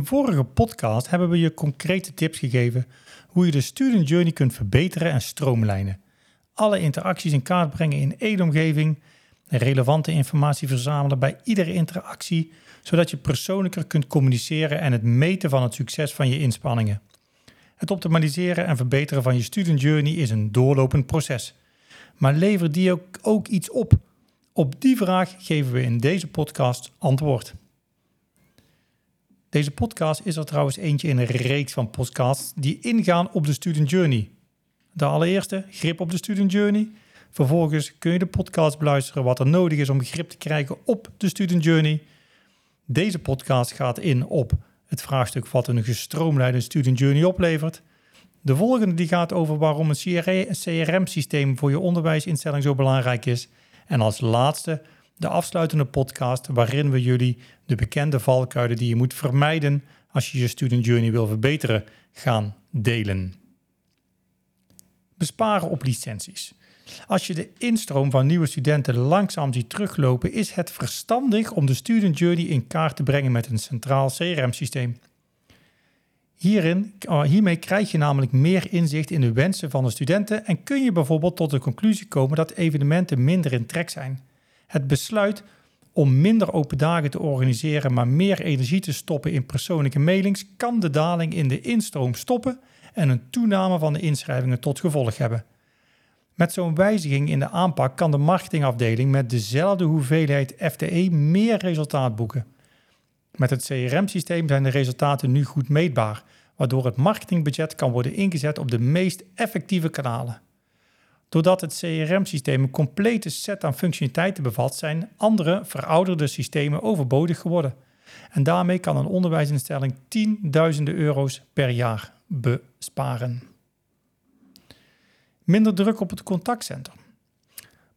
een vorige podcast hebben we je concrete tips gegeven hoe je de student journey kunt verbeteren en stroomlijnen. Alle interacties in kaart brengen in één omgeving, relevante informatie verzamelen bij iedere interactie, zodat je persoonlijker kunt communiceren en het meten van het succes van je inspanningen. Het optimaliseren en verbeteren van je student journey is een doorlopend proces. Maar levert die ook, ook iets op? Op die vraag geven we in deze podcast antwoord. Deze podcast is er trouwens eentje in een reeks van podcasts die ingaan op de student journey. De allereerste, grip op de student journey. Vervolgens kun je de podcast beluisteren wat er nodig is om grip te krijgen op de student journey. Deze podcast gaat in op het vraagstuk wat een gestroomlijnde student journey oplevert. De volgende die gaat over waarom een CRM-systeem voor je onderwijsinstelling zo belangrijk is. En als laatste de afsluitende podcast waarin we jullie de bekende valkuilen die je moet vermijden als je je student journey wil verbeteren gaan delen. Besparen op licenties. Als je de instroom van nieuwe studenten langzaam ziet teruglopen, is het verstandig om de student journey in kaart te brengen met een centraal CRM-systeem. Hierin, oh, hiermee krijg je namelijk meer inzicht in de wensen van de studenten en kun je bijvoorbeeld tot de conclusie komen dat evenementen minder in trek zijn. Het besluit om minder open dagen te organiseren, maar meer energie te stoppen in persoonlijke mailings, kan de daling in de instroom stoppen en een toename van de inschrijvingen tot gevolg hebben. Met zo'n wijziging in de aanpak kan de marketingafdeling met dezelfde hoeveelheid FTE meer resultaat boeken. Met het CRM-systeem zijn de resultaten nu goed meetbaar, waardoor het marketingbudget kan worden ingezet op de meest effectieve kanalen. Doordat het CRM-systeem een complete set aan functionaliteiten bevat, zijn andere verouderde systemen overbodig geworden. En daarmee kan een onderwijsinstelling tienduizenden euro's per jaar besparen. Minder druk op het contactcentrum.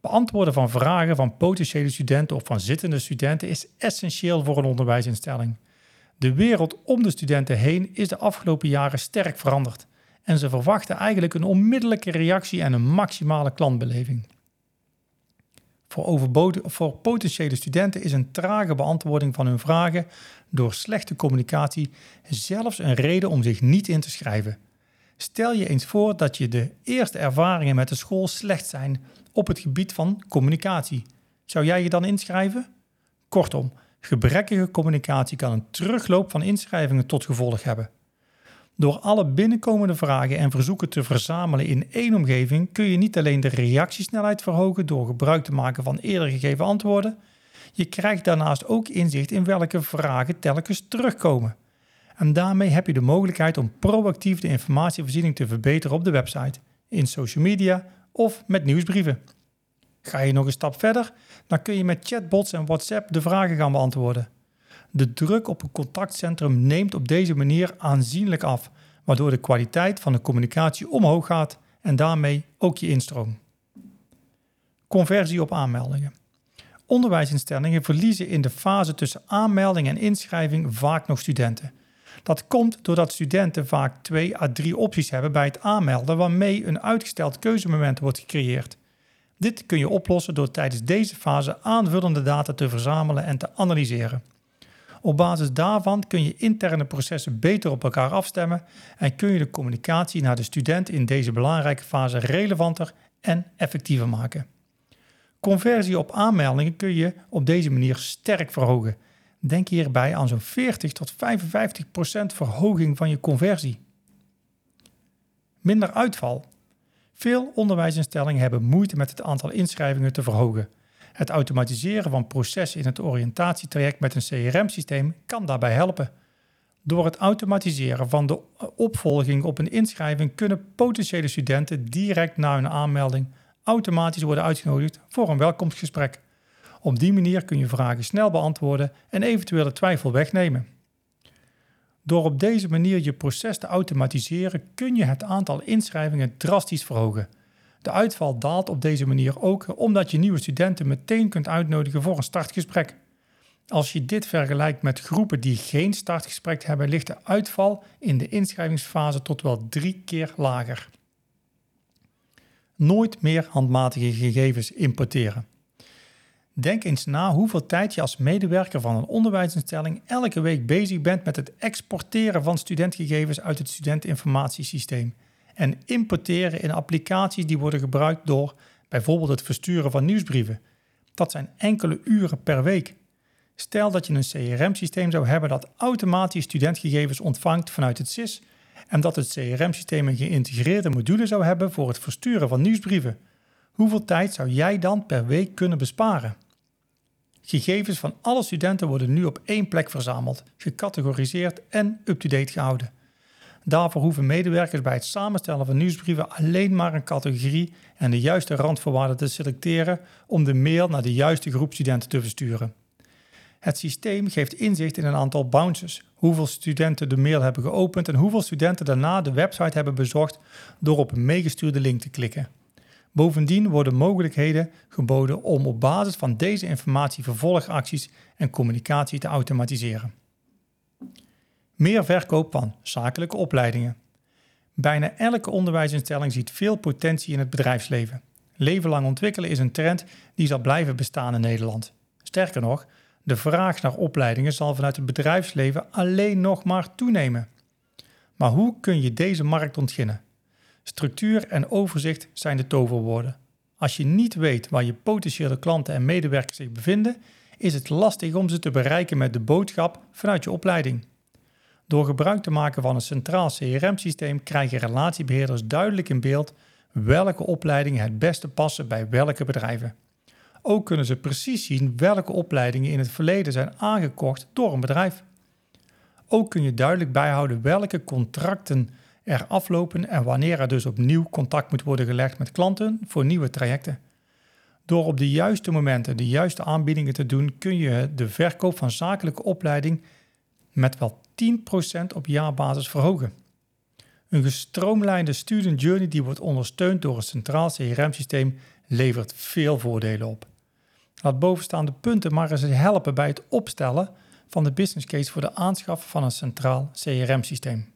Beantwoorden van vragen van potentiële studenten of van zittende studenten is essentieel voor een onderwijsinstelling. De wereld om de studenten heen is de afgelopen jaren sterk veranderd en ze verwachten eigenlijk een onmiddellijke reactie en een maximale klantbeleving. Voor, voor potentiële studenten is een trage beantwoording van hun vragen door slechte communicatie zelfs een reden om zich niet in te schrijven. Stel je eens voor dat je de eerste ervaringen met de school slecht zijn op het gebied van communicatie. Zou jij je dan inschrijven? Kortom, gebrekkige communicatie kan een terugloop van inschrijvingen tot gevolg hebben. Door alle binnenkomende vragen en verzoeken te verzamelen in één omgeving kun je niet alleen de reactiesnelheid verhogen door gebruik te maken van eerder gegeven antwoorden, je krijgt daarnaast ook inzicht in welke vragen telkens terugkomen. En daarmee heb je de mogelijkheid om proactief de informatievoorziening te verbeteren op de website, in social media of met nieuwsbrieven. Ga je nog een stap verder, dan kun je met chatbots en WhatsApp de vragen gaan beantwoorden. De druk op een contactcentrum neemt op deze manier aanzienlijk af, waardoor de kwaliteit van de communicatie omhoog gaat en daarmee ook je instroom. Conversie op aanmeldingen. Onderwijsinstellingen verliezen in de fase tussen aanmelding en inschrijving vaak nog studenten. Dat komt doordat studenten vaak twee à drie opties hebben bij het aanmelden, waarmee een uitgesteld keuzemoment wordt gecreëerd. Dit kun je oplossen door tijdens deze fase aanvullende data te verzamelen en te analyseren. Op basis daarvan kun je interne processen beter op elkaar afstemmen en kun je de communicatie naar de student in deze belangrijke fase relevanter en effectiever maken. Conversie op aanmeldingen kun je op deze manier sterk verhogen. Denk hierbij aan zo'n 40 tot 55 procent verhoging van je conversie. Minder uitval. Veel onderwijsinstellingen hebben moeite met het aantal inschrijvingen te verhogen. Het automatiseren van processen in het oriëntatietraject met een CRM-systeem kan daarbij helpen. Door het automatiseren van de opvolging op een inschrijving kunnen potentiële studenten direct na hun aanmelding automatisch worden uitgenodigd voor een welkomstgesprek. Op die manier kun je vragen snel beantwoorden en eventuele twijfel wegnemen. Door op deze manier je proces te automatiseren kun je het aantal inschrijvingen drastisch verhogen. De uitval daalt op deze manier ook omdat je nieuwe studenten meteen kunt uitnodigen voor een startgesprek. Als je dit vergelijkt met groepen die geen startgesprek hebben, ligt de uitval in de inschrijvingsfase tot wel drie keer lager. Nooit meer handmatige gegevens importeren. Denk eens na hoeveel tijd je als medewerker van een onderwijsinstelling elke week bezig bent met het exporteren van studentgegevens uit het studenteninformatiesysteem en importeren in applicaties die worden gebruikt door bijvoorbeeld het versturen van nieuwsbrieven. Dat zijn enkele uren per week. Stel dat je een CRM-systeem zou hebben dat automatisch studentgegevens ontvangt vanuit het SIS en dat het CRM-systeem een geïntegreerde module zou hebben voor het versturen van nieuwsbrieven. Hoeveel tijd zou jij dan per week kunnen besparen? Gegevens van alle studenten worden nu op één plek verzameld, gecategoriseerd en up-to-date gehouden. Daarvoor hoeven medewerkers bij het samenstellen van nieuwsbrieven alleen maar een categorie en de juiste randvoorwaarden te selecteren om de mail naar de juiste groep studenten te versturen. Het systeem geeft inzicht in een aantal bounces, hoeveel studenten de mail hebben geopend en hoeveel studenten daarna de website hebben bezocht door op een meegestuurde link te klikken. Bovendien worden mogelijkheden geboden om op basis van deze informatie vervolgacties en communicatie te automatiseren. Meer verkoop van zakelijke opleidingen. Bijna elke onderwijsinstelling ziet veel potentie in het bedrijfsleven. Leven lang ontwikkelen is een trend die zal blijven bestaan in Nederland. Sterker nog, de vraag naar opleidingen zal vanuit het bedrijfsleven alleen nog maar toenemen. Maar hoe kun je deze markt ontginnen? Structuur en overzicht zijn de toverwoorden. Als je niet weet waar je potentiële klanten en medewerkers zich bevinden, is het lastig om ze te bereiken met de boodschap vanuit je opleiding. Door gebruik te maken van een centraal CRM-systeem krijgen relatiebeheerders duidelijk in beeld welke opleidingen het beste passen bij welke bedrijven. Ook kunnen ze precies zien welke opleidingen in het verleden zijn aangekocht door een bedrijf. Ook kun je duidelijk bijhouden welke contracten er aflopen en wanneer er dus opnieuw contact moet worden gelegd met klanten voor nieuwe trajecten. Door op de juiste momenten de juiste aanbiedingen te doen, kun je de verkoop van zakelijke opleiding met wel 10% op jaarbasis verhogen. Een gestroomlijnde student journey die wordt ondersteund door een centraal CRM-systeem levert veel voordelen op. Laat bovenstaande punten maar eens helpen bij het opstellen van de business case voor de aanschaf van een centraal CRM-systeem.